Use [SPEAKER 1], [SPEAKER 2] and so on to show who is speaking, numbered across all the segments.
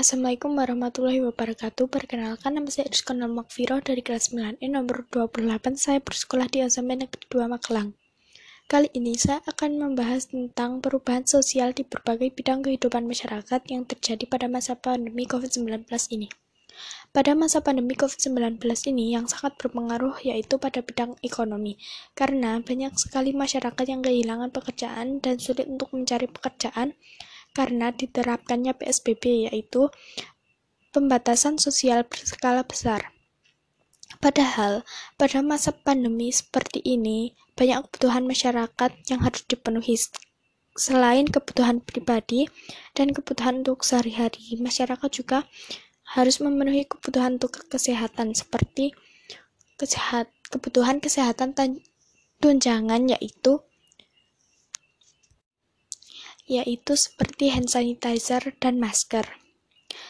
[SPEAKER 1] Assalamualaikum warahmatullahi wabarakatuh. Perkenalkan nama saya Rizkona Makfiro dari kelas 9E nomor 28. Saya bersekolah di SMP Negeri 2 Magelang. Kali ini saya akan membahas tentang perubahan sosial di berbagai bidang kehidupan masyarakat yang terjadi pada masa pandemi COVID-19 ini. Pada masa pandemi COVID-19 ini yang sangat berpengaruh yaitu pada bidang ekonomi, karena banyak sekali masyarakat yang kehilangan pekerjaan dan sulit untuk mencari pekerjaan karena diterapkannya PSBB yaitu pembatasan sosial berskala besar. Padahal, pada masa pandemi seperti ini, banyak kebutuhan masyarakat yang harus dipenuhi selain kebutuhan pribadi dan kebutuhan untuk sehari-hari. Masyarakat juga harus memenuhi kebutuhan untuk kesehatan seperti kesehat, kebutuhan kesehatan tunjangan yaitu yaitu seperti hand sanitizer dan masker.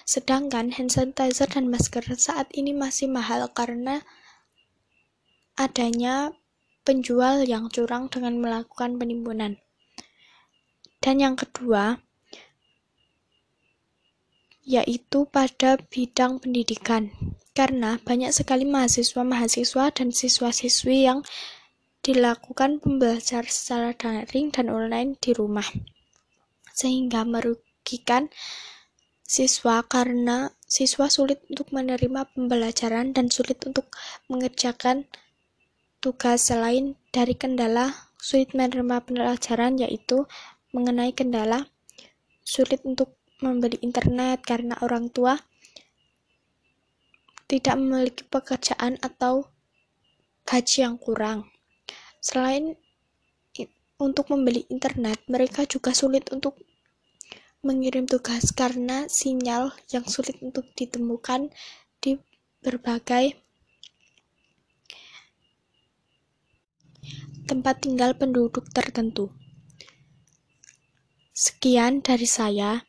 [SPEAKER 1] Sedangkan hand sanitizer dan masker saat ini masih mahal karena adanya penjual yang curang dengan melakukan penimbunan. Dan yang kedua, yaitu pada bidang pendidikan. Karena banyak sekali mahasiswa-mahasiswa dan siswa-siswi yang dilakukan pembelajaran secara daring dan online di rumah sehingga merugikan siswa karena siswa sulit untuk menerima pembelajaran dan sulit untuk mengerjakan tugas selain dari kendala sulit menerima pembelajaran yaitu mengenai kendala sulit untuk membeli internet karena orang tua tidak memiliki pekerjaan atau gaji yang kurang. Selain untuk membeli internet, mereka juga sulit untuk mengirim tugas karena sinyal yang sulit untuk ditemukan di berbagai tempat tinggal penduduk tertentu. Sekian dari saya,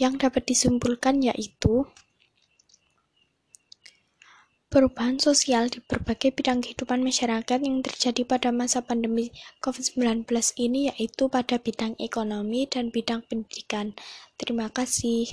[SPEAKER 1] yang dapat disimpulkan yaitu Perubahan sosial di berbagai bidang kehidupan masyarakat yang terjadi pada masa pandemi COVID-19 ini yaitu pada bidang ekonomi dan bidang pendidikan. Terima kasih.